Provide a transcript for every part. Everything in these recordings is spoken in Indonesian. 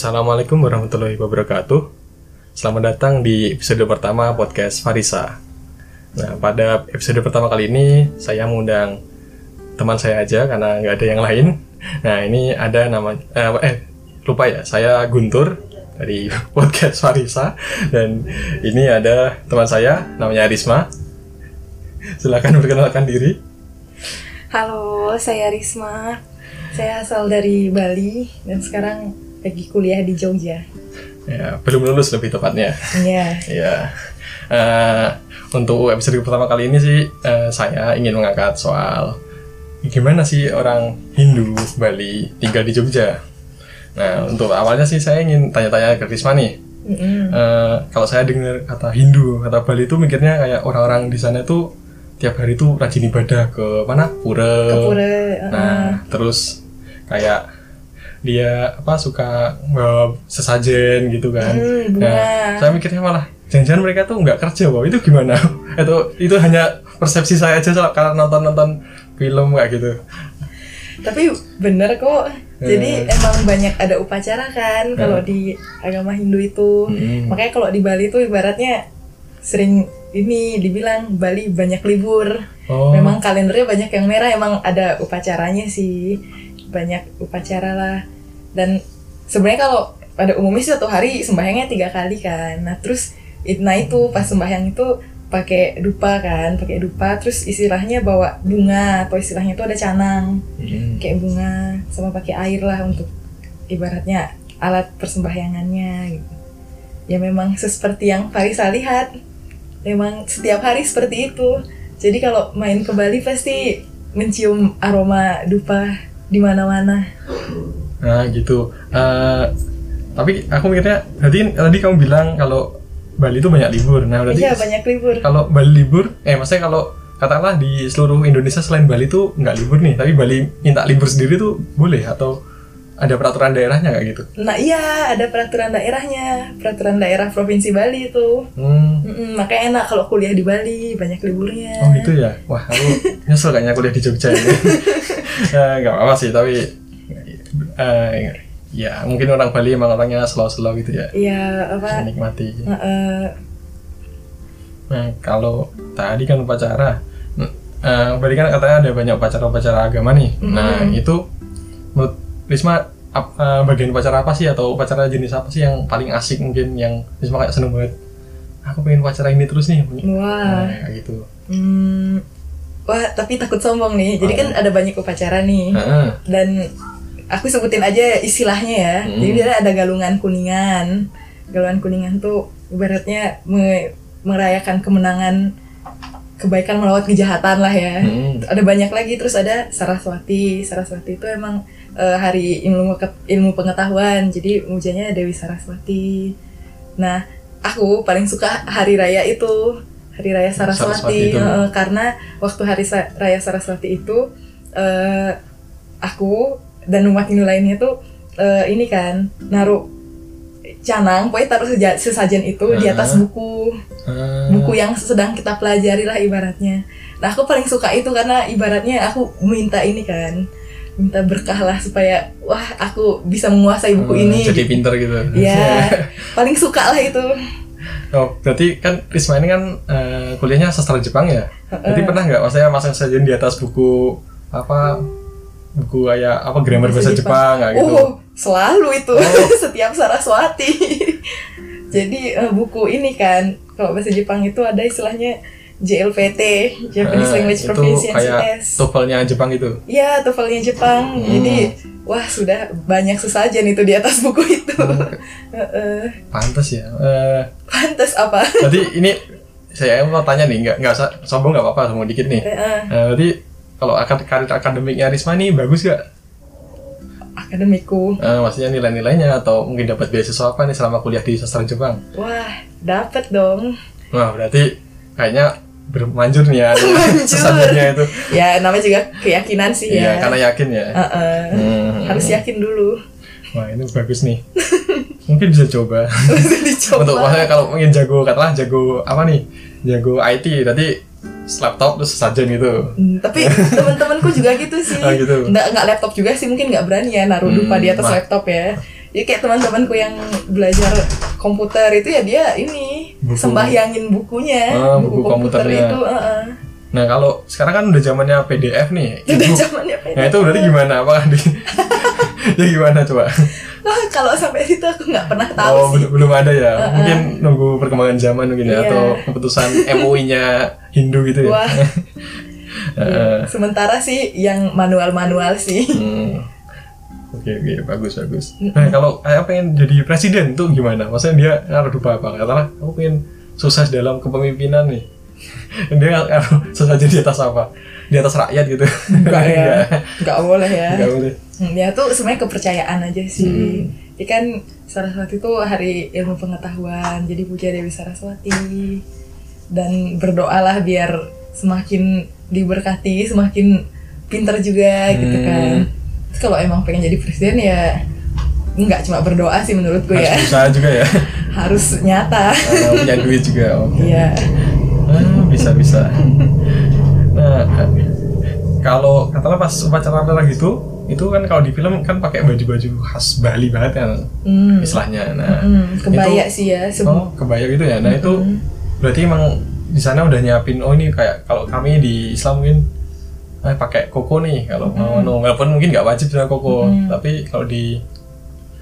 Assalamualaikum warahmatullahi wabarakatuh. Selamat datang di episode pertama podcast Farisa. Nah, pada episode pertama kali ini saya mengundang teman saya aja karena nggak ada yang lain. Nah, ini ada nama eh, eh lupa ya, saya Guntur dari podcast Farisa dan ini ada teman saya namanya Risma. Silakan perkenalkan diri. Halo, saya Risma. Saya asal dari Bali dan sekarang lagi kuliah di Jogja. Ya, belum lulus lebih tepatnya. Iya. Ya, eh, untuk episode pertama kali ini sih eh, saya ingin mengangkat soal gimana sih orang Hindu Bali tinggal di Jogja. Nah, untuk awalnya sih saya ingin tanya-tanya ke Risma nih. Mm-mm. Eh, kalau saya dengar kata Hindu, kata Bali itu mikirnya kayak orang-orang di sana tuh tiap hari tuh rajin ibadah ke mana? Pura. Ke Pura. uh, Nah, terus kayak dia apa suka bawa sesajen gitu kan. Hmm. Nah, saya mikirnya malah jangan-jangan mereka tuh nggak kerja, wow itu gimana? itu itu hanya persepsi saya aja soal- karena nonton-nonton film kayak gitu. Tapi bener kok. Jadi Eh. emang banyak ada upacara kan kalau di agama Hindu itu. Mm. Makanya kalau di Bali tuh ibaratnya sering ini dibilang Bali banyak libur. Oh. Memang kalendernya banyak yang merah, emang ada upacaranya sih. Banyak upacara lah. Dan sebenarnya kalau pada umumnya sih satu hari sembahyangnya tiga kali kan. Nah terus nah itu pas sembahyang itu pakai dupa kan, pakai dupa. Terus istilahnya bawa bunga atau istilahnya itu ada canang, Hmm. kayak bunga sama pakai air lah untuk ibaratnya alat persembahyangannya gitu. Ya memang seperti yang Farisa lihat, memang setiap hari seperti itu. Jadi kalau main ke Bali pasti mencium aroma dupa di mana-mana. Nah gitu. Eh, tapi aku mikirnya, tadi tadi kamu bilang kalau Bali itu banyak libur. Nah berarti Iya banyak libur. kalau Bali libur, eh maksudnya kalau katakanlah di seluruh Indonesia selain Bali itu nggak libur nih, tapi Bali minta libur sendiri tuh boleh atau ada peraturan daerahnya kayak gitu? Nah iya ada peraturan daerahnya, peraturan daerah provinsi Bali itu. Hmm. Mm-mm, makanya enak kalau kuliah di Bali banyak liburnya. Oh gitu ya? Wah aku nyesel kayaknya kuliah di Jogja ini. Eh, Nggak apa-apa sih, tapi eh, ya mungkin orang Bali emang orangnya slow-slow gitu ya. Iya apa? Menikmati. eh, eh, Nah kalau tadi kan upacara, eh berarti kan katanya ada banyak upacara-upacara agama nih. Nah itu menurut Risma ap- eh, bagian upacara apa sih atau upacara jenis apa sih yang paling asik mungkin yang Risma kayak seneng banget? Aku pengen upacara ini terus nih. wah. Nah, kayak gitu. Hmm, wah tapi takut sombong nih. Jadi kan ada banyak upacara nih. Dan aku sebutin aja istilahnya ya. Hmm. Jadi dia ada galungan kuningan. Galungan kuningan tuh ibaratnya me- merayakan kemenangan kebaikan melawan kejahatan lah ya. Hmm. Ada banyak lagi terus ada Saraswati. Saraswati itu emang eh, hari ilmu ilmu pengetahuan. Jadi mujanya Dewi Saraswati. Nah, aku paling suka hari raya itu. Hari raya Saraswati Saraswati. Eh, karena waktu hari Sa- raya Saraswati itu eh, aku dan umat Hindu lainnya tuh eh, ini kan naruh canang, pokoknya taruh seja- sesajen itu di atas buku Eh, buku yang sedang kita pelajari lah ibaratnya. Nah aku paling suka itu karena ibaratnya aku minta ini kan, minta berkah lah supaya wah aku bisa menguasai buku eh, ini. Jadi pinter gitu. Ya paling suka lah itu. Oh, berarti kan Risma ini kan eh, kuliahnya sastra Jepang ya? Jadi pernah nggak maksudnya masang sajian di atas buku apa buku kayak apa grammar bahasa Jepang kayak gitu? Oh selalu itu Oh. setiap Saraswati. Jadi eh, buku ini kan kalau bahasa Jepang itu ada istilahnya JLPT Japanese Eh, Language Proficiency kayak Test. TOEFL-nya Jepang itu. Iya, TOEFL-nya Jepang. Hmm. Jadi, wah sudah banyak sesajen itu di atas buku itu. Heeh. Pantes ya. Eh, Pantes apa? berarti ini saya mau tanya nih, nggak nggak usah sombong nggak apa-apa, sombong dikit nih. Eh, berarti kalau akad karir akademiknya Risma ini bagus nggak? Akademiku. Eh, maksudnya nilai-nilainya atau mungkin dapat beasiswa apa nih selama kuliah di sastra Jepang? Wah, dapet dong. Wah berarti kayaknya bermanjur nih ya sesajennya itu. Ya, namanya juga keyakinan sih Iya, ya. karena yakin ya. Heeh. Hmm. Harus yakin dulu. Wah ini bagus nih. Mungkin bisa coba. Dicoba. Untuk maksudnya kalau ingin jago katakanlah jago apa nih? Jago IT berarti laptop terus saja gitu. Hmm, tapi teman-temanku juga gitu sih. Ah, gitu. Nggak, nggak laptop juga sih, mungkin nggak berani ya naruh dupa di atas Hmm, wah. laptop ya. Jadi kayak teman-temanku yang belajar komputer itu ya dia ini Buku. sembahyangin bukunya, Ah, buku komputernya. itu. heeh. Nah kalau sekarang kan udah zamannya PDF nih, Udah Ibu- zamannya Nah pendek. itu berarti gimana? Apakah di ya gimana coba? Kalau sampai situ aku nggak pernah tahu oh sih. belum ada ya? Mungkin nunggu perkembangan zaman mungkin ya Iya. atau keputusan MUI-nya Hindu gitu ya? Wah, Heeh. sementara sih yang manual-manual sih. Hmm. Oke oke bagus bagus. Nah kalau saya pengen jadi presiden tuh gimana? Maksudnya dia ngaruh apa apa? Katalah aku pengen sukses dalam kepemimpinan nih. dia ngaruh sukses aja di atas apa? Di atas rakyat gitu? Enggak ya, nggak boleh ya. Enggak boleh. Hmm, Ya tuh sebenarnya kepercayaan aja Hmm. sih. Ini kan Saraswati itu hari ilmu pengetahuan, jadi puja Dewi Saraswati dan berdoalah biar semakin diberkati, semakin pinter juga gitu Hmm. kan. Kalau emang pengen jadi presiden ya nggak cuma berdoa sih menurutku Harus ya, berusaha juga ya. harus nyata. Eh, punya duit juga. Oke. Iya. Ah, bisa bisa. Nah, kalau katakanlah pas upacara upacara gitu, itu kan kalau di film kan pakai baju-baju khas Bali banget kan Hmm. istilahnya. Nah, Hmm, kebaya itu- sih ya. Sem- oh kebaya gitu ya. Nah itu berarti emang di sana udah nyiapin oh ini kayak kalau kami di Islam mungkin eh, pakai koko nih kalau mau no, walaupun mungkin nggak wajib dengan koko tapi kalau di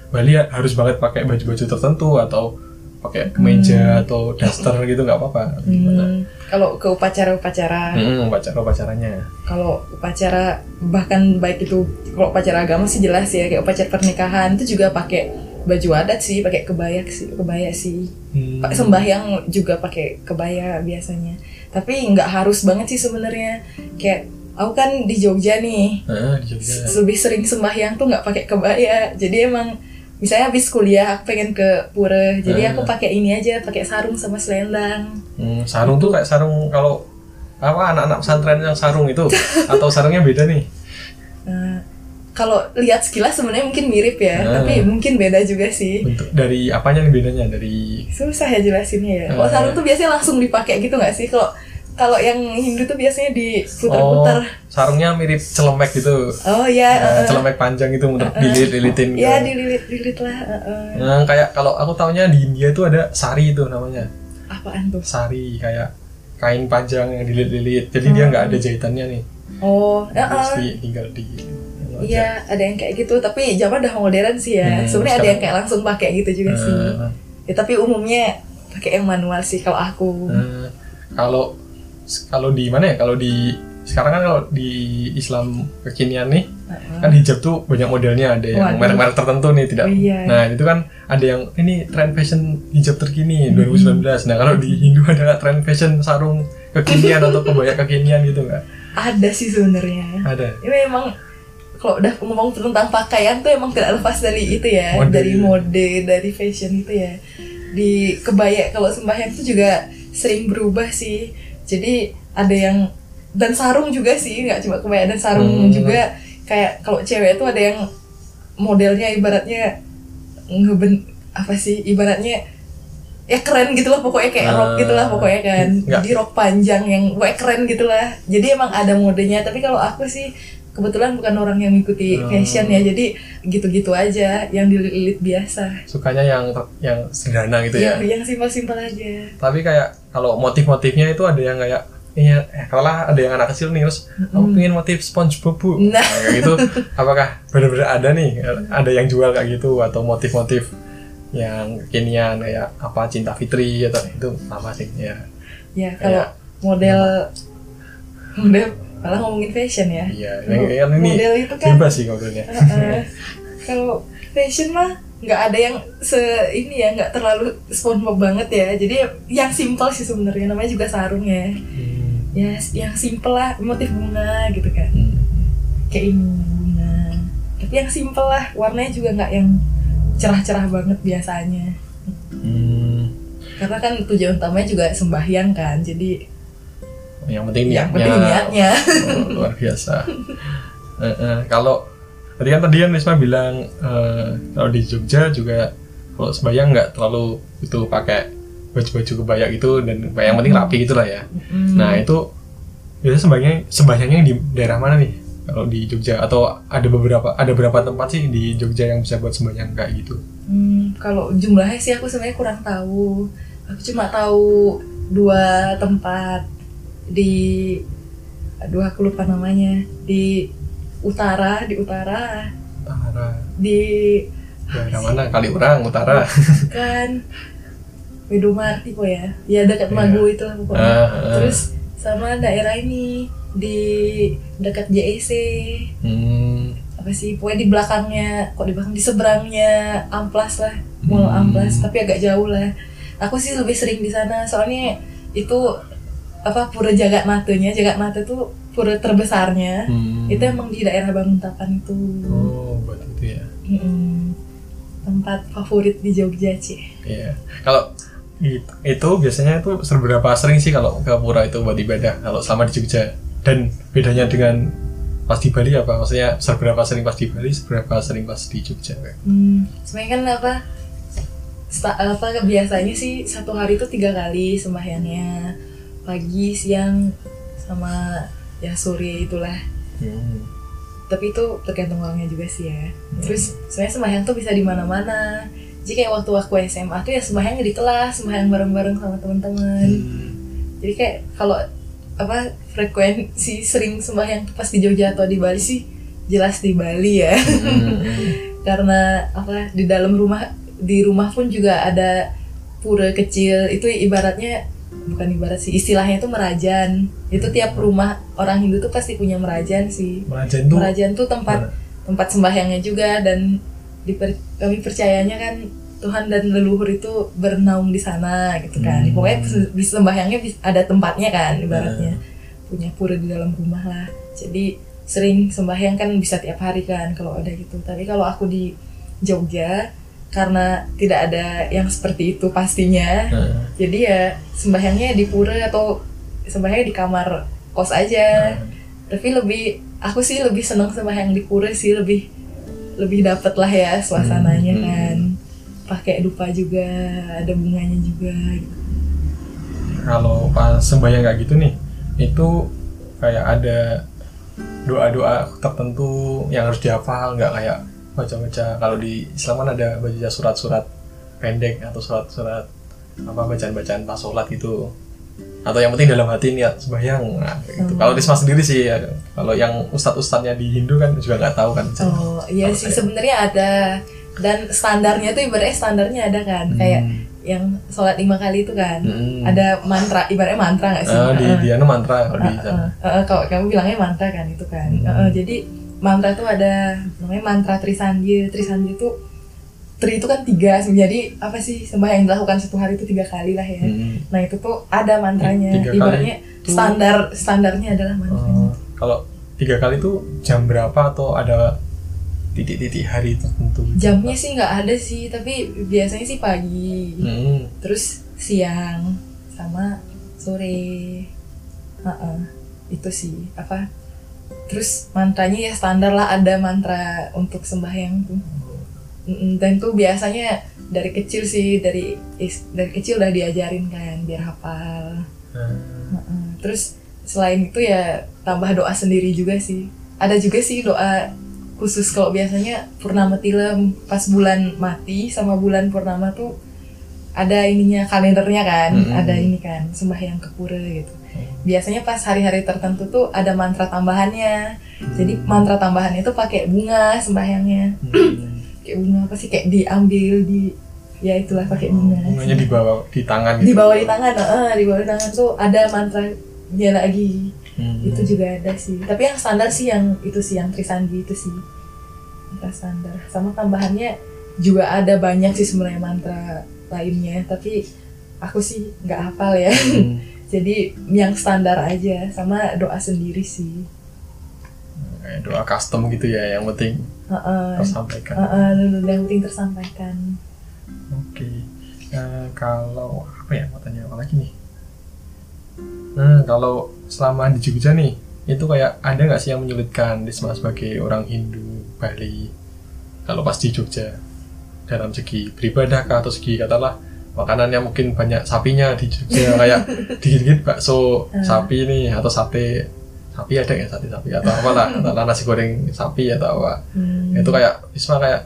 Bali ya harus banget pakai baju-baju tertentu atau pakai kemeja atau daster gitu nggak apa-apa. Hmm, kalau ke upacara-upacara. Hmm, upacara upacaranya. Kalau upacara bahkan baik itu kalau upacara agama sih jelas ya kayak upacara pernikahan itu juga pakai baju adat sih pakai kebaya sih kebaya sih. Hmm. Sembahyang juga pakai kebaya biasanya. Tapi nggak harus banget sih sebenarnya. Kayak aku kan di Jogja nih Ah, di Jogja. lebih sering sembahyang tuh nggak pakai kebaya jadi emang misalnya habis kuliah aku pengen ke pura jadi aku Ah. pakai ini aja pakai sarung sama selendang Hmm, sarung tuh kayak sarung kalau apa anak-anak pesantren yang sarung itu atau sarungnya beda nih Nah, kalau lihat sekilas sebenarnya mungkin mirip ya, Ah. tapi mungkin beda juga sih. bentuk dari apanya nih bedanya dari Susah ya jelasinnya ya. Kalau Ah. sarung tuh biasanya langsung dipakai gitu nggak sih? Kalau kalau yang Hindu tuh biasanya Oh, diputer-puter. sarungnya mirip celemek gitu. Oh, ya, Nah, uh, celemek panjang itu muter dililit-lilitin. ya gitu. dililit-lilit lah. uh, uh. Nah, kayak kalau aku taunya di India itu ada sari itu namanya. Apaan tuh? Sari kayak kain panjang yang dililit-lilit. Jadi dia nggak ada jahitannya nih. Oh, uh, Terus uh. di- tinggal di Iya, ada yang kayak gitu. Tapi zaman udah modern sih ya. Hmm, Sebenarnya ada yang kayak langsung pakai gitu juga sih. Eh, Ya, tapi umumnya pakai yang manual sih kalau aku. eh, kalau kalau di mana ya? Kalau di sekarang kan kalau di Islam kekinian nih Uh-uh. kan hijab tuh banyak modelnya ada yang merek-merek tertentu nih tidak Oh, iya. nah itu kan ada yang ini tren fashion hijab terkini Hmm. 2019 nah kalau di Hindu ada tren fashion sarung kekinian atau kebaya kekinian gitu nggak Ada sih sebenarnya. ada Ini memang kalau udah ngomong tentang pakaian tuh emang tidak lepas dari itu ya, Mode. dari mode, dari fashion itu ya. Di kebaya kalau sembahyang itu juga sering berubah sih. Jadi ada yang dan sarung juga sih, nggak cuma kebaya dan sarung Hmm. juga kayak kalau cewek itu ada yang modelnya ibaratnya ngeben apa sih ibaratnya ya keren gitu lah pokoknya kayak rok gitu lah pokoknya kan Nggak. jadi rok panjang yang pokoknya keren gitu lah jadi emang ada modenya tapi kalau aku sih kebetulan bukan orang yang mengikuti Hmm. fashion ya jadi gitu-gitu aja yang dililit biasa sukanya yang yang sederhana gitu ya yang yang simpel-simpel aja tapi kayak kalau motif-motifnya itu ada yang kayak Iya, eh, kalau lah ada yang anak kecil nih terus aku pengen motif SpongeBob bu, Nah. kayak gitu. Apakah benar-benar ada nih, ada yang jual kayak gitu atau motif-motif yang kekinian kayak apa Cinta Fitri atau itu apa sih ya? ya kalau Kayak- model model malah ngomongin fashion ya Iya, yang, yang ini model itu kan bebas sih ngobrolnya. Heeh. kalau fashion mah nggak ada yang se ini ya nggak terlalu SpongeBob banget ya jadi yang simpel sih sebenarnya namanya juga sarung ya Hmm. ya yang simpel lah motif bunga gitu kan Hmm. kayak ini bunga tapi yang simpel lah warnanya juga nggak yang cerah-cerah banget biasanya Hmm. karena kan tujuan utamanya juga sembahyang kan jadi Yang penting yang niatnya. penting niatnya Oh, luar biasa. Eh, eh, kalau tadi kan tadi kan Risma bilang eh, kalau di Jogja juga kalau sembahyang nggak terlalu itu pakai baju-baju kebaya gitu dan yang penting rapi gitu lah ya. Hmm. Nah itu biasanya sembahyang sembahyangnya di daerah mana nih kalau di Jogja atau ada beberapa ada berapa tempat sih di Jogja yang bisa buat sembahyang kayak gitu Hmm, kalau jumlahnya sih aku sebenarnya kurang tahu. Aku cuma tahu dua tempat di aduh aku lupa namanya. Di utara di utara. Utara. Di daerah mana? Kaliurang utara. Kan Widomarti po ya? Ya dekat Iya. Magu itu lah pokoknya Ah, ah. terus sama daerah ini di dekat JEC hmm, apa sih? Pokoknya di belakangnya kok di belakang di seberangnya amplas lah. Mall Hmm. amplas tapi agak jauh lah. Aku sih lebih sering di sana soalnya itu apa pura jagat matanya jagat mata tuh pura terbesarnya. Hmm. itu emang di daerah Banguntapan itu. Oh buat itu ya. Mm-mm. tempat favorit di Jogja sih Iya. Kalau itu, itu biasanya itu seberapa sering sih kalau ke pura itu buat ibadah kalau selama di Jogja? Dan bedanya dengan pas di Bali apa? Maksudnya seberapa sering pas di Bali seberapa sering pas di Jogja? Hmm, sebenarnya kan apa sta- apa biasanya sih satu hari itu tiga kali sembahyangnya pagi siang sama ya sore itulah. Hmm. tapi itu tergantung orangnya juga sih ya. Terus sebenarnya sembahyang tuh bisa di mana-mana. Jadi kayak waktu aku SMA tuh ya sembahyangnya di kelas sembahyang bareng-bareng sama teman-teman. Hmm. jadi kayak kalau apa frekuensi sering sembahyang tuh pas di Jogja atau di Bali sih jelas di Bali ya. Hmm. karena apa di dalam rumah di rumah pun juga ada pura kecil. Itu ibaratnya bukan ibarat sih istilahnya itu merajan. Itu tiap rumah orang Hindu tuh pasti punya merajan sih. Merajan tuh merajan tuh tempat mana? tempat sembahyangnya juga dan diper- kami percayanya kan Tuhan dan leluhur itu bernaung di sana gitu kan. Hmm. pokoknya di sembahyangnya ada tempatnya kan ibaratnya. Punya pura di dalam rumah lah. Jadi sering sembahyang kan bisa tiap hari kan kalau ada gitu. Tapi kalau aku di Jogja karena tidak ada yang seperti itu pastinya. Nah, jadi ya sembahyangnya di pura atau sembahyangnya di kamar kos aja. Nah. tapi lebih aku sih lebih seneng sembahyang di pura sih lebih lebih dapet lah ya suasananya Hmm, hmm. kan. Pakai dupa juga ada bunganya juga. Kalau pas sembahyang kayak gitu nih itu kayak ada doa-doa tertentu yang harus dihafal nggak kayak baca-baca kalau di Islam kan ada baca surat-surat pendek atau surat-surat apa bacaan-bacaan pas sholat gitu atau yang penting dalam hati niat sembahyang nah, kayak gitu. Hmm. kalau Risma sendiri sih ya, kalau yang ustadz-ustadznya di Hindu kan juga nggak tahu kan oh iya sih sebenarnya ada dan standarnya tuh ibaratnya standarnya ada kan kayak Hmm. yang sholat lima kali itu kan Hmm. ada mantra ibaratnya mantra nggak sih Ah, di Heeh. di anu mantra kalau di sana heeh, kalau kamu bilangnya mantra kan itu kan Hmm. Heeh, jadi mantra tuh ada namanya mantra Trisandya. Trisandya itu Tri itu kan tiga jadi apa sih sembahyang yang dilakukan satu hari itu tiga kali lah ya. Hmm. nah itu tuh ada mantranya. Tiga kali ibaratnya itu- standar standarnya adalah mantranya. Oh, kalau tiga kali itu jam berapa atau ada titik-titik hari tertentu? jamnya sih nggak ada sih tapi biasanya sih pagi. Hmm. terus siang sama sore. Heeh, itu sih. Apa terus mantranya ya standar lah ada mantra untuk sembahyang tuh. Dan tuh biasanya dari kecil sih dari dari kecil udah diajarin kan biar hafal. Heeh. terus selain itu ya tambah doa sendiri juga sih. Ada juga sih doa khusus kalau biasanya purnama tilem. Pas bulan mati sama bulan purnama tuh ada ininya kalendernya kan Mm-mm. ada ini kan sembahyang ke pura gitu. Biasanya pas hari-hari tertentu tuh ada mantra tambahannya. Jadi mantra tambahannya tuh pakai bunga sembahyangnya. Hmm. kayak bunga apa sih? Kayak diambil di ya itulah pakai bunga. Bunganya dibawa di tangan gitu. di bawah di tangan eh, di bawah di tangan tuh ada mantra dia lagi. Hmm. itu juga ada sih. Tapi yang standar sih yang itu sih yang Trisandi itu sih. Mantra standar. Sama tambahannya juga ada banyak sih sebenarnya mantra lainnya tapi aku sih nggak hafal ya Hmm. jadi yang standar aja sama doa sendiri sih Kayak doa custom gitu ya, yang penting Heeh. tersampaikan. Heeh, yang penting tersampaikan Oke. Eh, kalau apa ya mau tanya apa lagi nih? Nah, kalau selama di Jogja nih, itu kayak ada nggak sih yang menyulitkan Risma sebagai orang Hindu Bali kalau pas di Jogja dalam segi beribadah kah atau segi katalah makanannya mungkin banyak sapinya di Jogja kayak dikit-dikit bakso Hmm. sapi nih atau sate. Sapi ada ya sate sapi? Atau apalah atau nasi goreng sapi atau apa. Hmm. itu kayak Isma kayak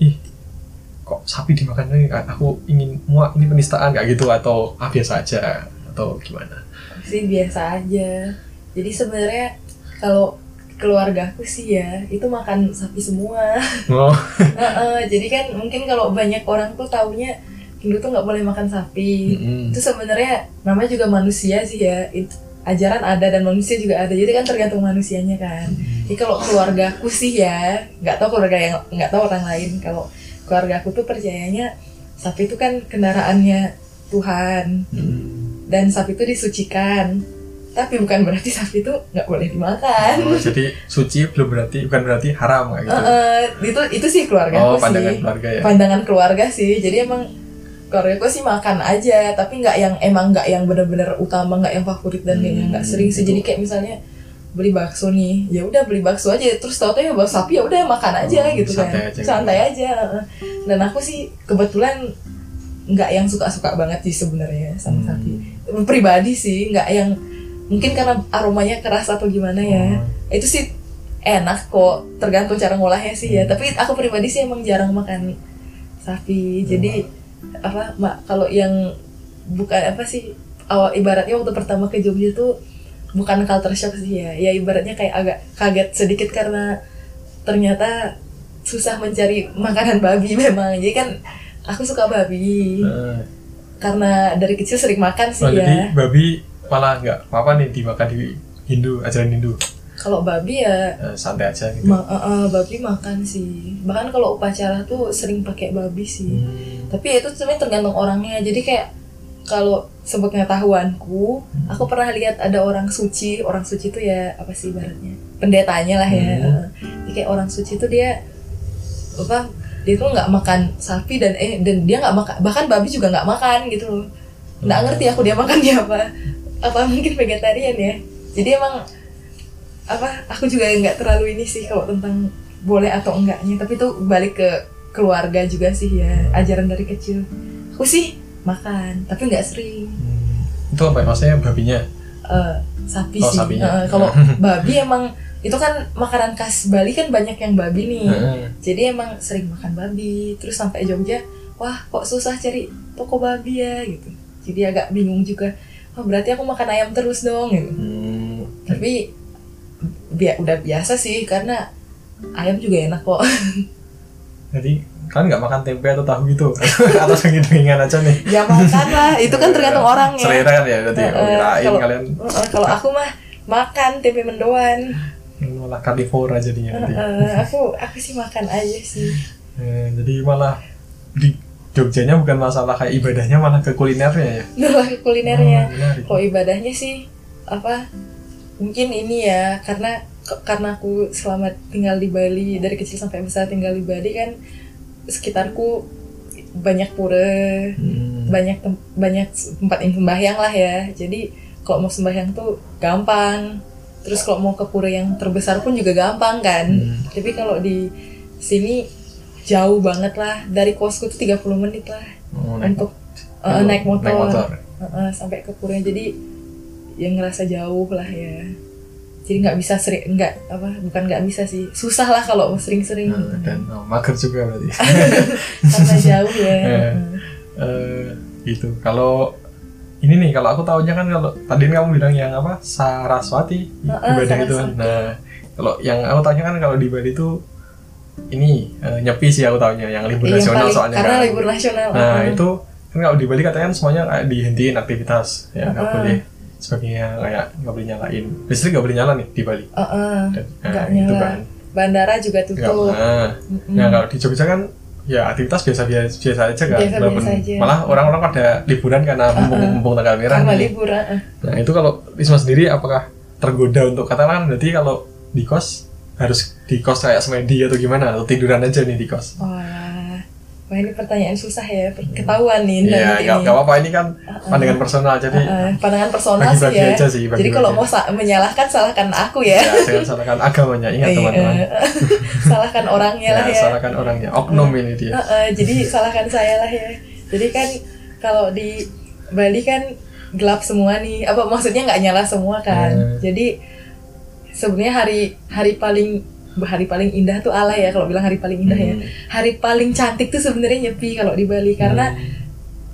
ih kok sapi dimakan ini? Aku ingin muak ini penistaan kayak gitu atau ah biasa aja atau gimana. Sih biasa aja. Jadi sebenarnya kalau keluargaku sih ya itu makan sapi semua. Oh. Heeh, jadi kan mungkin kalau banyak orang tuh taunya Hindu tuh nggak boleh makan sapi. Mm-mm. itu sebenarnya namanya juga manusia sih ya itu ajaran ada dan manusia juga ada jadi kan tergantung manusianya kan. Jadi kalau keluargaku sih ya nggak tahu keluarga yang nggak tahu orang lain kalau keluargaku tuh percayanya sapi itu kan kendaraannya Tuhan. Mm. dan sapi itu disucikan tapi bukan berarti sapi itu nggak boleh dimakan. Oh, jadi suci belum berarti bukan berarti haram kayak gitu. Heeh, itu itu sih keluarga oh sih. pandangan keluarga ya. Pandangan keluarga sih. Jadi emang keluarga sih makan aja tapi nggak yang emang nggak yang bener-bener utama nggak yang favorit dan yang nggak Hmm, sering sih. gitu. jadi kayak misalnya beli bakso nih ya udah beli bakso aja. Terus tau tau ya bakso sapi ya udah makan aja Hmm, gitu kan. santai aja gitu. santai aja heeh. dan aku sih kebetulan nggak yang suka-suka banget sih sebenarnya sama Hmm. sapi pribadi sih nggak yang mungkin karena aromanya keras atau gimana ya. Oh. itu sih enak kok tergantung cara ngolahnya sih ya. Hmm. tapi aku pribadi sih emang jarang makan sapi. Jadi Hmm. apa mak kalau yang bukan apa sih awal ibaratnya waktu pertama ke Jogja tuh bukan culture shock sih ya. Ya ibaratnya kayak agak kaget sedikit karena ternyata susah mencari makanan babi memang. Jadi kan aku suka babi. Eh, karena dari kecil sering makan sih oh, ya. jadi babi malah nggak apa-apa nih dimakan di Hindu ajaran Hindu kalau babi ya Eh, santai aja gitu Ma eh, eh, babi makan sih. Bahkan kalau upacara tuh sering pakai babi sih. Hmm. Tapi itu sebenarnya tergantung orangnya. Jadi kayak kalau sepengetahuanku, Hmm. aku pernah lihat ada orang suci. Orang suci itu ya apa sih ibaratnya? Pendetanya lah ya. Hmm. Jadi kayak orang suci itu dia apa? Dia tuh nggak makan sapi dan eh dan dia nggak makan bahkan babi juga nggak makan gitu loh. Nggak ngerti aku dia makan dia apa. Apa mungkin vegetarian ya. Jadi emang apa aku juga nggak terlalu ini sih kalau tentang boleh atau enggaknya tapi itu balik ke keluarga juga sih ya ajaran dari kecil aku sih makan tapi nggak sering Hmm. itu apa ya? maksudnya babinya Eh, sapi Oh, sih sapinya. Eh, kalau babi emang itu kan makanan khas Bali kan banyak yang babi nih Heeh. jadi emang sering makan babi terus sampai Jogja wah kok susah cari toko babi ya gitu jadi agak bingung juga oh berarti aku makan ayam terus dong gitu. Hmm. tapi bi- udah biasa sih karena ayam juga enak kok. Jadi kan nggak makan tempe atau tahu gitu? Atau sengit-sengingan aja nih? Ya makan lah. Itu kan tergantung orangnya selera kan ya berarti Eh, oh, kirain kalau- kalian. Eh, kalau aku mah makan tempe mendoan. Malah karnivora jadinya nanti eh, aku aku sih makan aja sih. Eh, jadi malah di Jogjanya bukan masalah kayak ibadahnya malah ke kulinernya ya Nah, kulinernya Oh, menarik. kalau ibadahnya sih apa mungkin ini ya karena ke- karena aku selama tinggal di Bali dari kecil sampai besar tinggal di Bali kan sekitarku banyak pura Hmm. banyak tem- banyak tempat yang sembahyang lah ya jadi kalau mau sembahyang tuh gampang terus kalau mau ke pura yang terbesar pun juga gampang kan Hmm. tapi kalau di sini jauh banget lah. Dari kosku tuh 30 menit lah. Oh, naik, untuk uh, naik motor, naik motor. Uh, uh, sampai ke pura jadi yang ngerasa jauh lah ya. Jadi nggak bisa sering nggak apa bukan nggak bisa sih. Susah lah kalau sering-sering. Nah, dan oh, mager juga berarti. Karena jauh ya. Eh. Eh, gitu. Kalau ini nih kalau aku tahunya kan kalau tadi kamu bilang yang apa Saraswati ibadah itu kan. Nah kalau yang aku tahunya kan kalau di Bali itu ini eh, nyepi sih aku tahunya yang libur Iya, yang nasional paling- soalnya karena kan. libur nasional nah uh, itu kan kalau di Bali katanya kan semuanya kayak dihentiin aktivitas ya nggak Heeh. boleh sebagainya kayak nggak boleh nyalain listrik nggak boleh nyala nih di Bali uh, uh, Dan, nggak nah, itu nyala. kan bandara juga tutup nah, Mm-mm. Nah kalau di Jogja kan ya aktivitas biasa biasa, biasa aja kan, Biasa-biasa Walaupun aja. malah orang-orang pada liburan karena mumpung, Uh-uh. mumpung tanggal merah. karena nih. libur uh, uh. Nah itu kalau Risma sendiri apakah tergoda untuk katakan berarti kalau di kos harus di kos kayak semedi atau gimana atau tiduran aja nih di kos? wah wah ini pertanyaan susah ya ketahuan nih nanti nggak apa-apa ini kan pandangan personal jadi Uh, pandangan personal bagi-bagi sih ya. aja sih, Jadi bagi-bagi kalau mau sa- menyalahkan salahkan aku ya. ya jangan salahkan agamanya ingat Iya, teman-teman. salahkan orangnya Ya, lah ya. salahkan orangnya oknum ini dia. Uh, uh, jadi salahkan saya lah ya. Jadi kan kalau di Bali kan gelap semua nih. Apa maksudnya nggak nyala semua kan. Hmm. Jadi sebenarnya hari hari paling hari paling indah tuh ala ya kalau bilang hari paling indah ya Hmm. hari paling cantik tuh sebenarnya nyepi kalau di Bali karena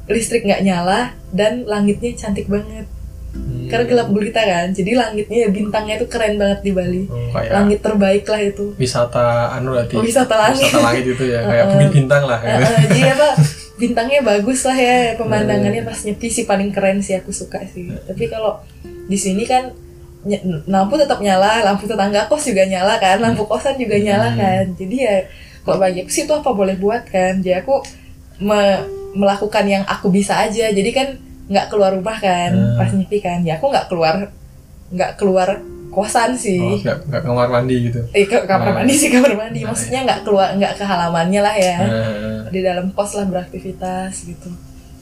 listrik nggak nyala dan langitnya cantik banget Hmm. karena gelap gulita kan jadi langitnya bintangnya tuh keren banget di Bali Oh, kayak langit terbaik lah itu wisata anu berarti Oh, wisata langit. wisata langit itu ya kayak bukit bintang lah gitu. eh, jadi apa bintangnya bagus lah ya pemandangannya Hmm. pas nyepi sih paling keren sih aku suka sih tapi kalau di sini kan lampu tetap nyala lampu tetangga kos juga nyala kan lampu kosan juga nyala Hmm. kan. Jadi ya kalau bagi aku sih itu apa boleh buat kan. Jadi aku me- melakukan yang aku bisa aja. Jadi kan nggak keluar rumah kan Hmm. pas nyepi kan. Ya aku nggak keluar nggak keluar kosan sih. Oh, nggak nggak kamar mandi gitu. eh ke kamar Hmm. mandi sih kamar mandi. Nah, maksudnya nggak keluar nggak ke halamannya lah ya. Nah, di dalam kos lah beraktivitas gitu.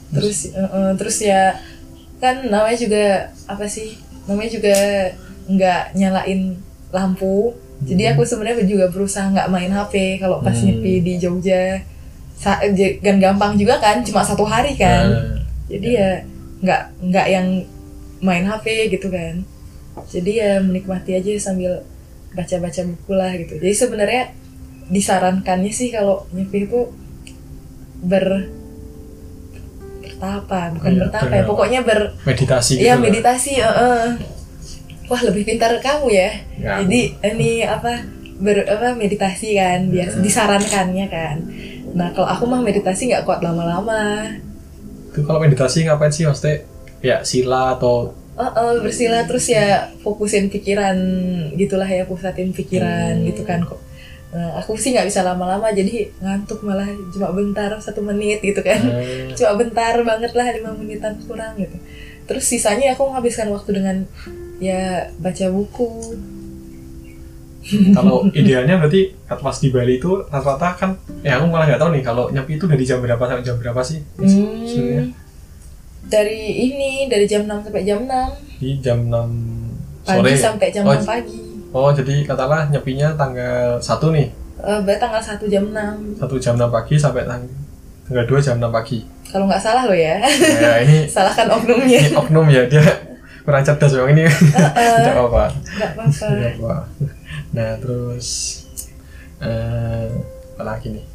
Terus eh, eh, terus ya kan namanya juga apa sih namanya juga nggak nyalain lampu. Jadi aku sebenarnya juga berusaha nggak main HP kalau pas Hmm. nyepi di Jogja. Kan gampang juga kan cuma satu hari kan. Nah, jadi ya. nggak nggak yang main HP gitu kan. Jadi ya menikmati aja sambil baca-baca buku lah gitu. Jadi sebenarnya disarankannya sih kalau nyepi itu ber bertapa bukan Iya, bertapa ber- ya pokoknya ber meditasi gitu. ya lah. meditasi eh, eh. wah lebih pintar kamu ya Ya. jadi ini apa ber apa meditasi kan biasa Hmm. disarankannya kan nah kalau aku mah meditasi nggak kuat lama-lama Itu kalau meditasi ngapain sih maksudnya? Ya sila atau Oh, oh, bersila terus ya fokusin pikiran gitulah ya pusatin pikiran Hmm. gitu kan kok. Nah, aku sih nggak bisa lama-lama jadi ngantuk malah cuma bentar satu menit gitu kan. eh, Cuma bentar banget lah lima menitan kurang gitu. Terus sisanya aku menghabiskan waktu dengan ya baca buku. kalau idealnya berarti pas di Bali itu rata-rata kan ya aku malah nggak tahu nih kalau nyepi itu dari jam berapa sampai jam berapa sih sebenarnya Hmm, dari ini dari jam 6 sampai jam 6 di jam 6 pagi sore sampai jam oh, 6 pagi. Oh jadi katakanlah nyepinya tanggal 1 nih. Eh, berarti tanggal 1 jam 6 satu jam 6 pagi sampai tang tanggal 2 jam 6 pagi. Kalau nggak salah lo ya. nah ini Salahkan oknumnya. ini oknum ya dia kurang cerdas memang ini. Tidak apa-apa. Nggak apa-apa. Tidak apa nah terus eh apa lagi nih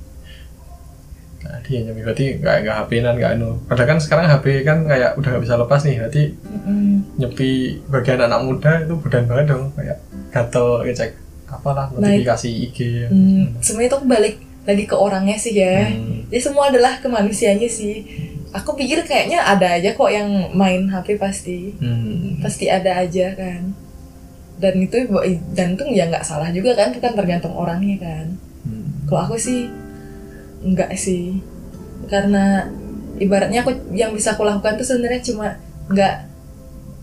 nah dia nyepi berarti nggak nggak HP-nan nggak anu padahal kan sekarang HP kan kayak udah nggak bisa lepas nih berarti Mm-mm. nyepi bagian anak muda itu budan banget dong kayak gatel ngecek apalah notifikasi IG ya. Hmm, semuanya itu balik lagi ke orangnya sih ya. Hmm. Jadi semua adalah ke manusianya sih. Aku pikir kayaknya ada aja kok yang main HP pasti. Hmm. Pasti ada aja kan. Dan itu dan itu ya nggak salah juga kan, itu kan tergantung orangnya kan. Hmm. Kalau aku sih enggak sih. Karena ibaratnya aku yang bisa aku lakukan tuh sebenarnya cuma nggak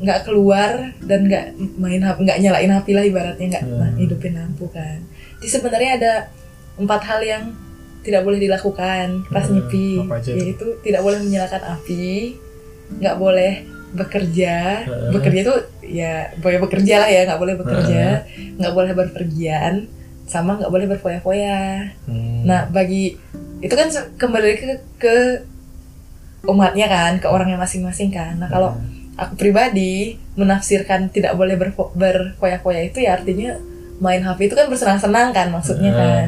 nggak keluar dan nggak main HP nggak nyalain HP lah ibaratnya nggak Hmm. hidupin lampu kan. Jadi sebenarnya ada empat hal yang tidak boleh dilakukan pas Hmm, nyepi, yaitu tidak boleh menyalakan api, nggak boleh bekerja, Hmm. bekerja itu ya boleh bekerja lah ya nggak boleh bekerja, nggak boleh berpergian, sama nggak boleh berfoya-foya. Hmm. Nah, bagi itu kan kembali ke ke umatnya kan, ke orangnya masing-masing kan. Nah, kalau aku pribadi menafsirkan tidak boleh berfo- berfoya-foya itu ya artinya main HP itu kan bersenang-senang kan maksudnya Hmm. kan.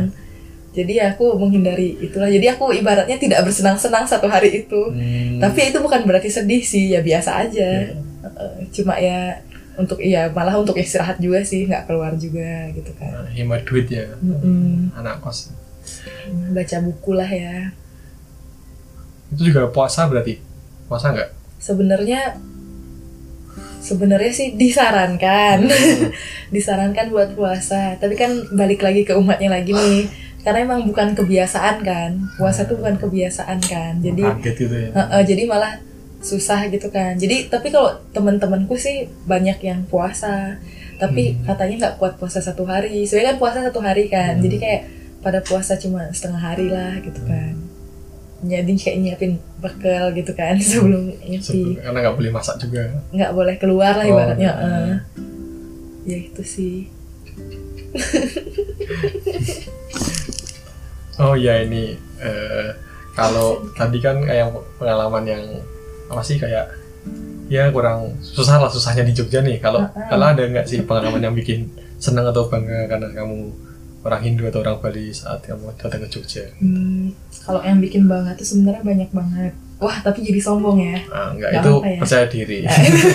Jadi aku menghindari itulah. Jadi aku ibaratnya tidak bersenang-senang satu hari itu. Hmm. Tapi itu bukan berarti sedih sih, ya biasa aja. Ya. Eh, Cuma ya untuk iya malah untuk istirahat juga sih, nggak keluar juga gitu kan. Nah, hemat duit ya Mm-mm. anak kos Baca buku lah ya. itu juga puasa berarti? Puasa nggak? Sebenarnya sebenarnya sih disarankan. Disarankan buat puasa. Tapi kan balik lagi ke umatnya lagi nih. Karena emang bukan kebiasaan kan. Puasa tuh bukan kebiasaan kan. Jadi kaget gitu ya. Heeh, jadi malah susah gitu kan. Jadi tapi kalau teman-temanku sih banyak yang puasa. Tapi Hmm. katanya nggak kuat puasa satu hari. Sebenarnya kan puasa satu hari kan. Hmm. jadi kayak pada puasa cuma setengah hari lah gitu kan jadi kayak nyiapin bekal gitu kan sebelum nyepi karena nggak boleh masak juga nggak boleh keluar lah Oh, ibaratnya iya. eh. ya itu sih oh ya ini eh, kalau tadi kan kayak pengalaman yang apa sih kayak ya kurang susah lah susahnya di Jogja nih kalau Heeh. kalau ada nggak sih pengalaman yang bikin senang atau bangga karena kamu orang Hindu atau orang Bali saat kamu datang ke Jogja? Hmm, kalau yang bikin bangga tuh sebenarnya banyak banget. Wah, tapi jadi sombong ya. Ah, enggak, Nggak itu ya. percaya diri.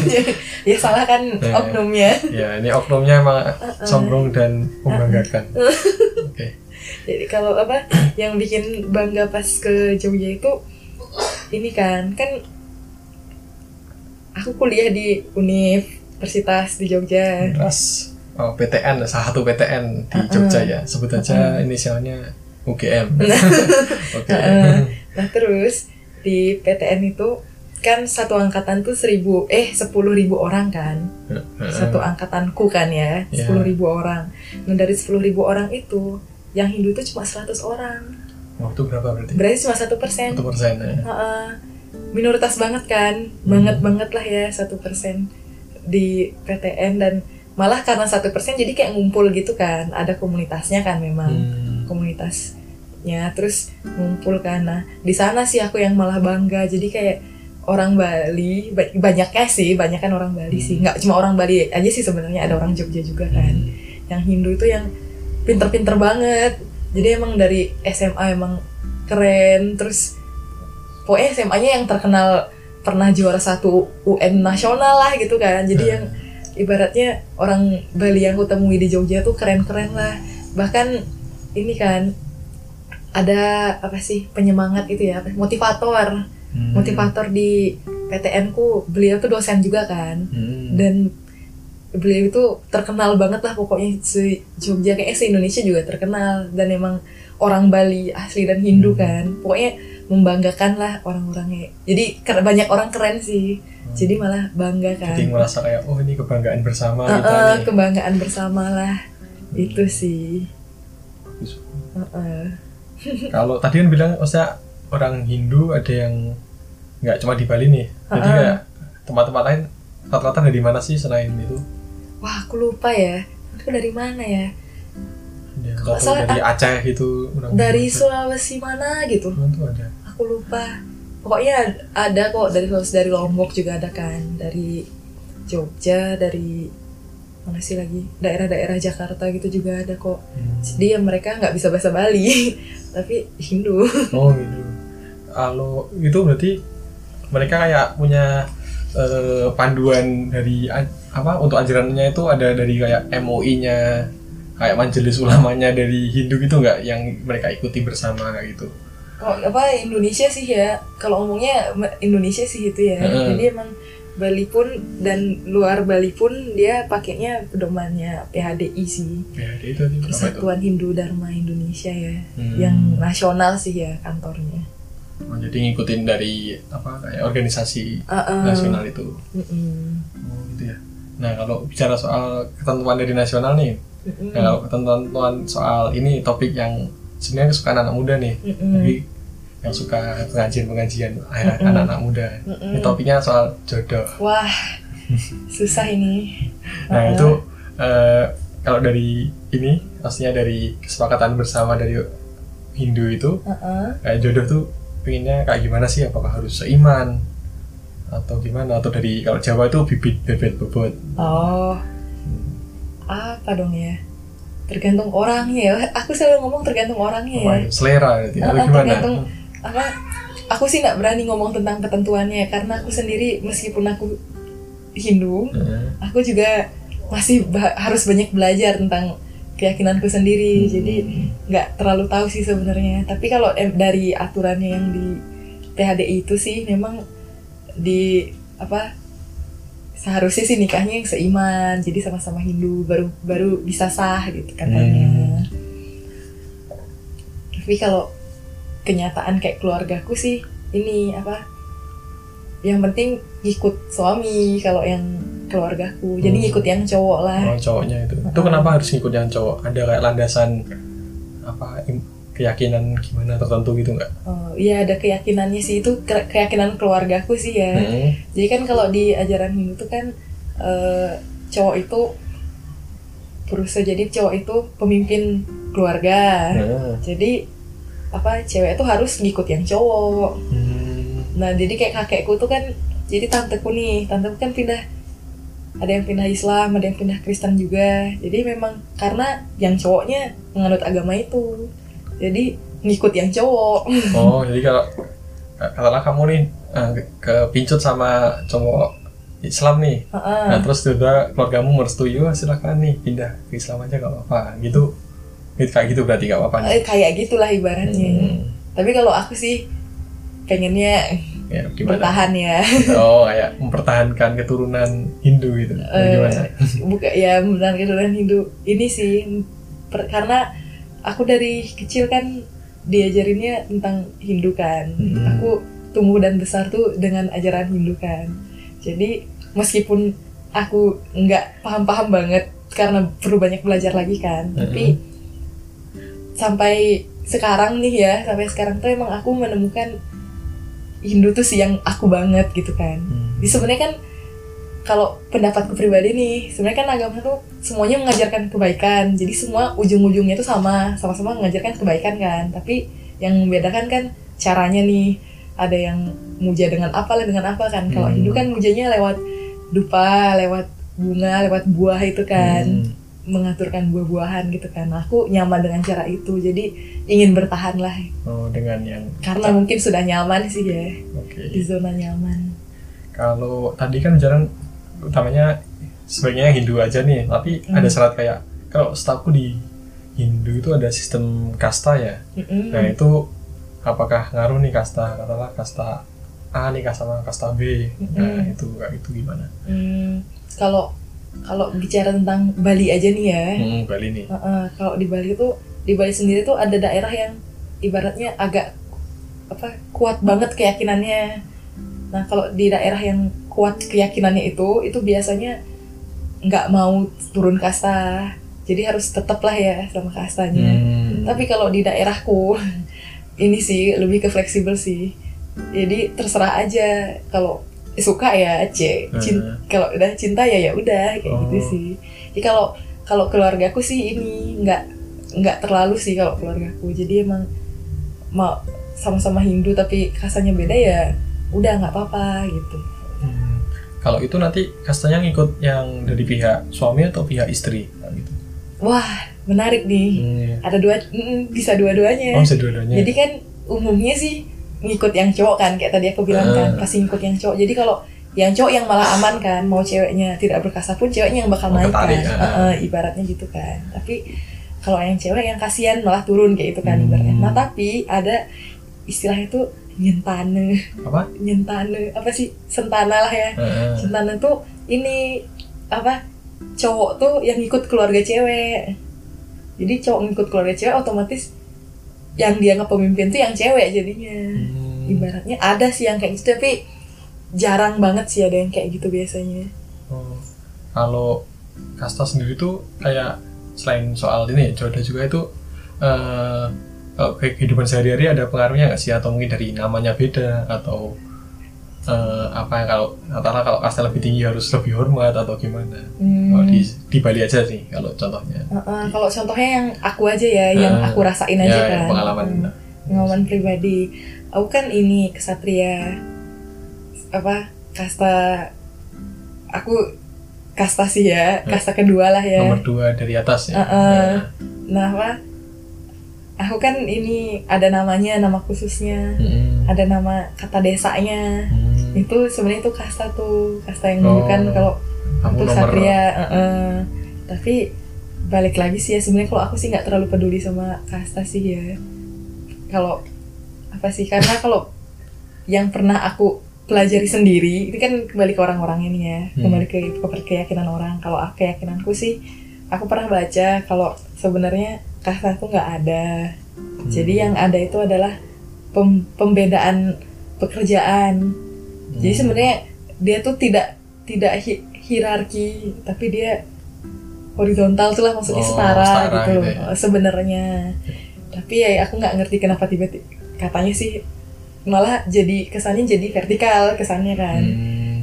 ya salah kan Eh. oknumnya. ya, ini oknumnya emang sombong dan membanggakan. Oke. Jadi kalau apa yang bikin bangga pas ke Jogja itu ini kan kan aku kuliah di Universitas di Jogja. Terus oh, PTN, salah satu PTN di Jogja ya. Sebut aja inisialnya UGM. Oke. Heeh. Nah terus di PTN itu kan satu angkatan tuh seribu eh sepuluh ribu orang kan Heeh. satu angkatanku kan ya Iya. sepuluh ribu orang nah dari sepuluh ribu orang itu yang Hindu itu cuma 100 orang Waktu berapa berarti? berarti cuma satu persen Satu persen ya. Heeh. minoritas banget kan banget banget lah ya satu persen di PTN dan malah karena satu persen jadi kayak ngumpul gitu kan. Ada komunitasnya kan memang. Hmm. komunitasnya terus ngumpul kan. Nah di sana sih aku yang malah bangga. Jadi kayak orang Bali ba- banyaknya sih banyak kan orang Bali sih. Nggak cuma orang Bali aja sih sebenarnya ada orang Jogja juga kan. Yang Hindu itu yang pinter-pinter banget. Jadi emang dari SMA emang keren. Terus pokoknya SMA-nya yang terkenal pernah juara satu UN nasional lah gitu kan. Jadi yang ibaratnya orang Bali yang aku temui di Jogja tuh keren-keren lah. Bahkan ini kan ada apa sih penyemangat itu ya motivator. Hmm. motivator di PTN ku beliau tuh dosen juga kan. Hmm. dan beliau itu terkenal banget lah pokoknya se Jogja kayaknya se Indonesia juga terkenal. Dan emang orang Bali asli dan Hindu Hmm. kan. Pokoknya membanggakan lah orang-orangnya. Jadi banyak orang keren sih jadi malah bangga kan Hmm. Jadi merasa kayak oh ini kebanggaan bersama kita Heeh, nih. kebanggaan bersama lah itu sih Bagus. Heeh. Kalau tadi kan bilang maksudnya orang Hindu ada yang nggak cuma di Bali nih. Jadi Heeh. kayak tempat-tempat lain rata-rata dari mana sih selain itu? wah aku lupa ya aku dari mana ya Ya, Kalau atau salah, dari Aceh gitu orang dari. Sulawesi mana gitu ada. aku lupa pokoknya ada kok dari dari Lombok juga ada kan dari Jogja dari mana sih lagi daerah-daerah Jakarta gitu juga ada kok Hmm. jadi ya mereka nggak bisa bahasa Bali tapi Hindu Oh gitu. Kalau itu berarti mereka kayak punya eh, panduan dari apa untuk ajarannya itu ada dari kayak MOI-nya kayak majelis ulamanya dari Hindu gitu nggak yang mereka ikuti bersama kayak gitu. Kalau apa Indonesia sih ya kalau ngomongnya ma- Indonesia sih itu ya Heeh. jadi emang Bali pun dan luar Bali pun dia pakainya pedomannya PHDI sih Ya, itu? Persatuan Hindu Dharma Indonesia ya Hmm. yang nasional sih ya kantornya Oh, jadi ngikutin dari apa kayak organisasi Heeh. nasional itu. Mm-mm. Oh gitu ya. Nah kalau bicara soal ketentuan dari nasional nih, Mm-mm. nah, kalau ketentuan soal ini topik yang sebenarnya kesukaan anak muda nih, Mm-mm. tapi yang suka pengajian-pengajian anak-anak muda. Mm-mm. Ini topiknya soal jodoh. Wah, susah ini. Nah itu eh, kalau dari ini, maksudnya dari kesepakatan bersama dari Hindu itu, Heeh. kayak jodoh tuh pengennya kayak gimana sih? Apakah harus seiman atau gimana? Atau dari kalau Jawa itu bibit bebet bobot. Oh, apa dong ya? Tergantung orangnya ya. Aku selalu ngomong tergantung orangnya ya. Selera atau Heeh, gimana? tergantung apa? Aku sih nggak berani ngomong tentang ketentuannya karena aku sendiri meskipun aku Hindu, Heeh. aku juga masih ba- harus banyak belajar tentang keyakinanku sendiri. Jadi nggak terlalu tahu sih sebenarnya. Tapi kalau dari aturannya yang di PHDI itu sih memang di apa seharusnya sih nikahnya yang seiman jadi sama-sama Hindu baru baru bisa sah gitu katanya tapi kalau kenyataan kayak keluargaku sih ini apa yang penting ngikut suami kalau yang keluargaku jadi Hmm. ngikut yang cowok lah Oh, cowoknya itu. Itu kenapa harus ngikut yang cowok? Ada kayak landasan apa im- keyakinan gimana tertentu gitu nggak? oh iya ada keyakinannya sih itu ke- keyakinan keluargaku sih ya Hmm. Jadi kan kalau di ajaran Hindu tuh kan eh, cowok itu berusaha jadi cowok itu pemimpin keluarga. Hmm. Jadi apa cewek itu harus ngikut yang cowok. Hmm. Nah jadi kayak kakekku tuh kan jadi tanteku nih, tanteku kan pindah ada yang pindah Islam ada yang pindah Kristen juga jadi memang karena yang cowoknya menganut agama itu jadi ngikut yang cowok. Oh jadi kalau katakanlah kamu nih eh, ke- kepincut sama cowok Islam nih. Heeh. nah terus tiba keluargamu merestui "Wah, silakan nih pindah ke Islam aja gak apa-apa. Gitu. Gitu kayak gitu berarti gak apa-apa nih? Eh, kayak gitulah ibaratnya. Hmm, tapi kalau aku sih pengennya ya gimana? bertahan ya. Oh kayak mempertahankan keturunan Hindu gitu. Eh, gimana buka ya benar keturunan Hindu. Ini sih per- karena aku dari kecil kan diajarinnya tentang Hindu kan Hmm. aku tumbuh dan besar tuh dengan ajaran Hindu kan jadi meskipun aku nggak paham-paham banget karena perlu banyak belajar lagi kan tapi sampai sekarang nih ya sampai sekarang tuh emang aku menemukan Hindu tuh sih yang aku banget gitu kan Hmm. sebenarnya kan kalau pendapatku pribadi nih, sebenarnya kan agama tuh semuanya mengajarkan kebaikan. Jadi semua ujung-ujungnya tuh sama, sama-sama mengajarkan kebaikan kan. Tapi yang membedakan kan caranya nih. Ada yang muja dengan apa lah dengan apa kan. Kalau Hmm. Hindu kan mujanya lewat dupa, lewat bunga, lewat buah itu kan. Hmm. Mengaturkan buah-buahan gitu kan. Aku nyaman dengan cara itu. Jadi ingin bertahan lah. oh dengan yang Karena mungkin sudah nyaman sih ya. oke Di zona nyaman. kalau tadi kan jalan utamanya sebaiknya Hindu aja nih tapi Hmm. ada syarat kayak kalau setahu di Hindu itu ada sistem kasta ya Mm-mm. nah itu apakah ngaruh nih kasta katakanlah kasta A nih sama kasta B nah Mm-mm. itu kayak itu gimana Hmm, kalau kalau bicara tentang Bali aja nih ya, hmm, Bali nih Heeh, kalau di Bali itu di Bali sendiri tuh ada daerah yang ibaratnya agak apa kuat banget keyakinannya. Nah kalau di daerah yang kuat keyakinannya itu itu biasanya nggak mau turun kasta, jadi harus tetap lah ya sama kastanya. Hmm. Tapi kalau di daerahku ini sih lebih ke fleksibel sih. Jadi terserah aja kalau suka ya C, Cin- Hmm. kalau udah cinta ya ya udah kayak gitu Oh. sih. Jadi kalau kalau keluargaku sih ini nggak nggak terlalu sih kalau keluargaku. Jadi emang mau sama-sama Hindu tapi kastanya beda ya udah nggak apa-apa gitu. Kalau itu nanti kastanya ngikut yang dari pihak suami atau pihak istri Nah, gitu Wah menarik nih. Hmm. Ada dua mm, bisa dua-duanya. oh bisa dua-duanya Jadi kan umumnya sih ngikut yang cowok kan kayak tadi aku bilang kan Ah. pasti ngikut yang cowok. Jadi kalau yang cowok yang malah aman kan mau ceweknya tidak berkasa pun ceweknya yang bakal Oh, naik kan. ketarik. Eh, eh, ibaratnya gitu kan. Tapi kalau yang cewek yang kasihan malah turun kayak itu kan Hmm. ibaratnya. Nah tapi ada istilahnya tuh nyentane, apa nyentane apa sih sentana lah ya. Heeh. Sentana tuh ini apa cowok tuh yang ikut keluarga cewek. Jadi cowok ngikut keluarga cewek otomatis yang dia pemimpin tuh yang cewek jadinya. Hmm. Ibaratnya ada sih yang kayak gitu tapi jarang banget sih ada yang kayak gitu biasanya. Oh, kalau kasta sendiri tuh kayak selain soal ini jodoh juga itu eh kayak kehidupan sehari-hari ada pengaruhnya nggak sih atau mungkin dari namanya beda atau eh, apa kalau katakanlah kalau kasta lebih tinggi harus lebih hormat atau gimana? Hmm. Kalau di di Bali aja sih kalau contohnya. Uh-uh, kalau contohnya yang aku aja ya, yang Ah, aku rasain aja ya, kan. pengalaman. Hmm, pengalaman pribadi. Aku kan ini kesatria apa kasta aku kasta sih ya, kasta kedua lah ya. Nomor dua dari atas ya. Uh-uh. Nah, apa? Aku kan ini ada namanya, nama khususnya, Hmm. ada nama kata desanya. Hmm. Itu sebenarnya itu kasta tuh, kasta yang Oh. bukan kalau nomor satria heeh. tapi balik lagi sih ya sebenarnya kalau aku sih nggak terlalu peduli sama kasta sih ya kalau apa sih karena kalau yang pernah aku pelajari sendiri itu kan kembali ke orang-orang ini ya Hmm. kembali ke, ke keyakinan orang kalau aku keyakinanku sih aku pernah baca kalau sebenarnya kasta tuh nggak ada Hmm. jadi yang ada itu adalah pem- pembedaan pekerjaan jadi Hmm. sebenarnya dia tuh tidak tidak hi- hierarki, tapi dia horizontal tuh lah maksudnya Oh, setara, setara gitu, gitu ya. eh, sebenarnya. Tapi ya aku nggak ngerti kenapa tiba-tiba katanya sih malah jadi kesannya jadi vertikal kesannya kan. Hmm.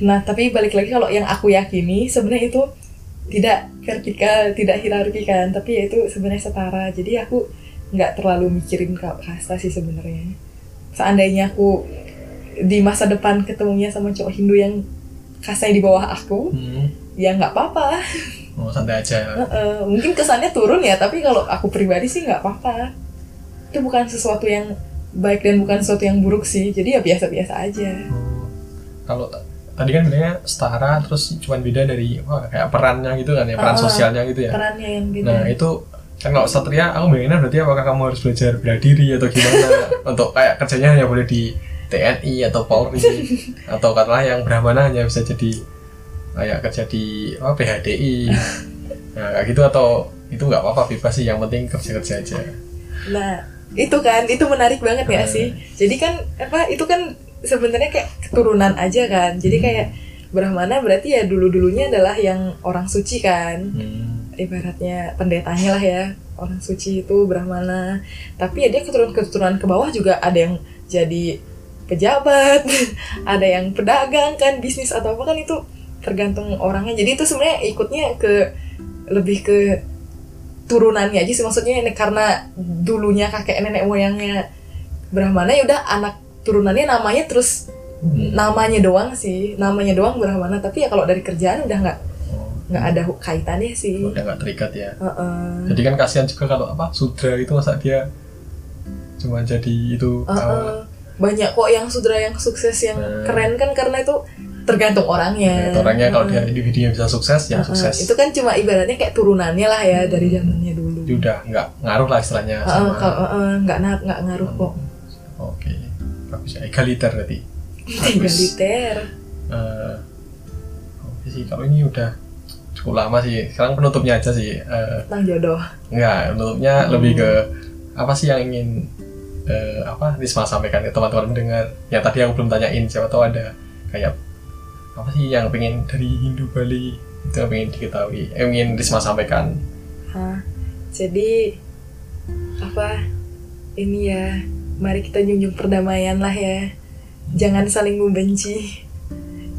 Nah tapi balik lagi kalau yang aku yakini sebenarnya itu tidak vertikal, tidak hierarki kan, tapi ya itu sebenarnya setara. Jadi aku nggak terlalu mikirin kalau kasta sih sebenarnya. Seandainya aku di masa depan ketemunya sama cowok Hindu yang kasih di bawah aku Hmm. ya nggak apa-apa Oh, santai aja. Mungkin kesannya turun ya tapi kalau aku pribadi sih nggak apa-apa itu bukan sesuatu yang baik dan bukan sesuatu yang buruk sih jadi ya biasa-biasa aja Kalau t- tadi kan bilangnya setara terus cuman beda dari wah, kayak perannya gitu kan ya, peran Ah, sosialnya gitu ya. perannya yang beda Nah, itu kan kalau satria aku bayanginnya berarti apakah kamu harus belajar bela diri atau gimana untuk kayak kerjanya hanya boleh di TNI atau Polri atau katakanlah yang Brahmana hanya bisa jadi kayak kerja di apa PHDI nah kayak gitu atau itu nggak apa-apa bebas sih yang penting kerja kerja aja Nah, itu kan, itu menarik banget ya Hmm. sih. Jadi kan apa itu kan sebenarnya kayak keturunan aja kan. Jadi Hmm. kayak Brahmana berarti ya dulu-dulunya adalah yang orang suci kan. hmm. Ibaratnya pendetanya lah ya. Orang suci itu Brahmana. Tapi ya dia keturunan-keturunan ke bawah juga ada yang jadi pejabat, ada yang pedagang kan, bisnis atau apa kan itu tergantung orangnya. Jadi itu sebenarnya ikutnya ke lebih ke turunannya aja sih maksudnya ini karena dulunya kakek nenek moyangnya Brahmana ya udah anak turunannya namanya terus Hmm. namanya doang sih. Namanya doang Brahmana tapi ya kalau dari kerjaan udah nggak nggak ada kaitannya sih. Udah nggak terikat ya. Heeh. jadi kan kasihan juga kalau apa sudra itu masa dia cuma jadi itu Heeh. uh, banyak kok yang sudra yang sukses yang Hmm. keren kan karena itu tergantung orangnya. Orangnya. Kalau dia individunya bisa sukses ya Heeh. sukses. Itu kan cuma ibaratnya kayak turunannya lah ya dari zamannya dulu. Udah nggak ngaruh lah istilahnya Heeh, sama kalau- heeh, nggak nggak ngaruh kok. Oke, bagus ya. Egaliter berarti. Bagus. egaliter Eh, oke sih, kalau ini udah cukup lama sih. Sekarang penutupnya aja sih. Tentang jodoh enggak, penutupnya Hmm. lebih ke apa sih yang ingin eh, apa Risma sampaikan ke teman-teman mendengar. Yang tadi aku belum tanyain, siapa tahu ada kayak apa sih yang pengen dari Hindu Bali itu yang pengen diketahui, eh, ingin Risma sampaikan. Hah, jadi apa ini ya mari kita junjung perdamaian lah ya. Jangan saling membenci.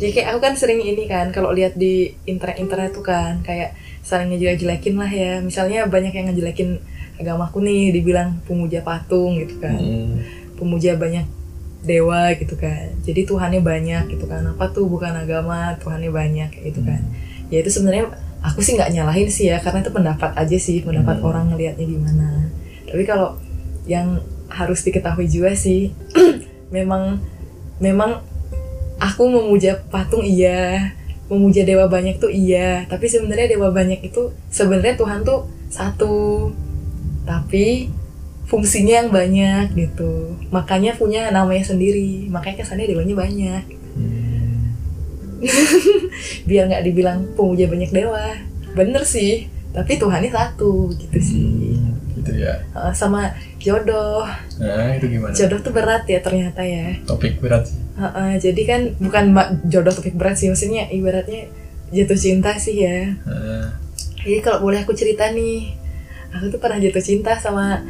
Jadi kayak aku kan sering ini kan kalau lihat di internet-internet tuh kan kayak saling ngejelek-jelekin lah ya. Misalnya banyak yang ngejelekin agamaku nih dibilang pemuja patung gitu kan. Hmm. pemuja banyak dewa gitu kan. Jadi Tuhannya banyak gitu kan. Apa tuh? Bukan agama Tuhannya banyak gitu kan. Ya itu sebenarnya aku sih nggak nyalahin sih ya karena itu pendapat aja sih pendapat Hmm. orang ngelihatnya gimana. Tapi kalau yang harus diketahui juga sih. Memang memang aku memuja patung iya memuja dewa banyak tuh iya. Tapi sebenarnya dewa banyak itu sebenarnya Tuhan tuh satu tapi fungsinya yang banyak gitu. Makanya punya namanya sendiri makanya kesannya dewanya banyak. Hmm. biar nggak dibilang pemuja banyak dewa. Bener sih tapi Tuhannya satu gitu sih. Hmm, gitu ya. Sama jodoh. Nah, itu gimana? jodoh tuh berat ya ternyata ya. Topik berat sih. Heeh, jadi kan bukan jodoh topik berat sih maksudnya ibaratnya jatuh cinta sih ya. Nah, jadi kalau boleh aku cerita nih aku tuh pernah jatuh cinta sama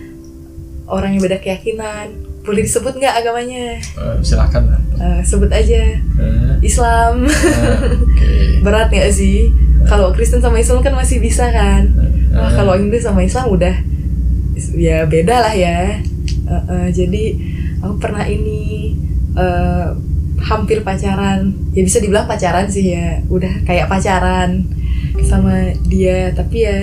orang yang beda keyakinan. Boleh disebut nggak agamanya? Eh, silakan lah. Eh, sebut aja. Nah, Islam. Nah, Oke. berat nggak sih? Kalau Kristen sama Islam kan masih bisa kan? Wah Nah, kalau Inggris sama Islam udah ya beda lah ya. Eh, eh, jadi aku pernah ini eh, hampir pacaran. Ya bisa dibilang pacaran sih ya. Udah kayak pacaran sama dia. Tapi ya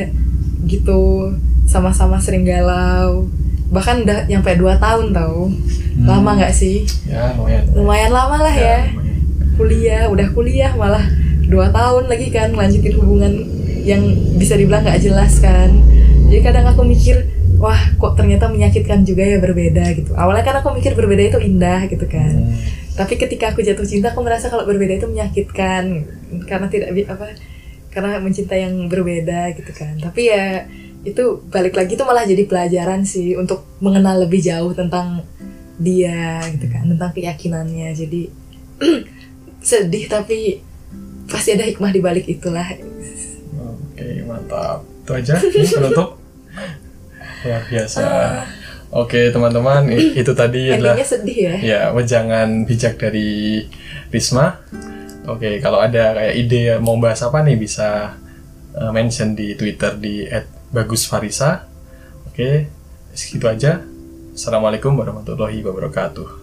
gitu sama-sama sering galau. Bahkan udah nyampe 2 tahun tau. hmm, Lama nggak sih? Ya, lumayan. Lumayan lama lah ya. lumayan. Kuliah, udah kuliah malah 2 tahun lagi kan lanjutin hubungan yang bisa dibilang nggak jelas kan jadi kadang aku mikir wah kok ternyata menyakitkan juga ya berbeda gitu. Awalnya kan aku mikir berbeda itu indah gitu kan. Hmm, tapi ketika aku jatuh cinta aku merasa kalau berbeda itu menyakitkan. Karena tidak apa karena mencinta yang berbeda gitu kan. Tapi ya itu balik lagi itu malah jadi pelajaran sih untuk mengenal lebih jauh tentang dia gitu kan tentang keyakinannya. Jadi sedih tapi pasti ada hikmah di balik itulah. Oke, mantap. Itu aja penutup. Luar biasa. Oke, teman-teman, itu tadi adalah sedih ya ya wejangan bijak dari Risma. Oke, kalau ada kayak ide mau bahas apa nih bisa eh, mention di Twitter di @bagusfarisa. Oke, segitu aja. Assalamualaikum warahmatullahi wabarakatuh.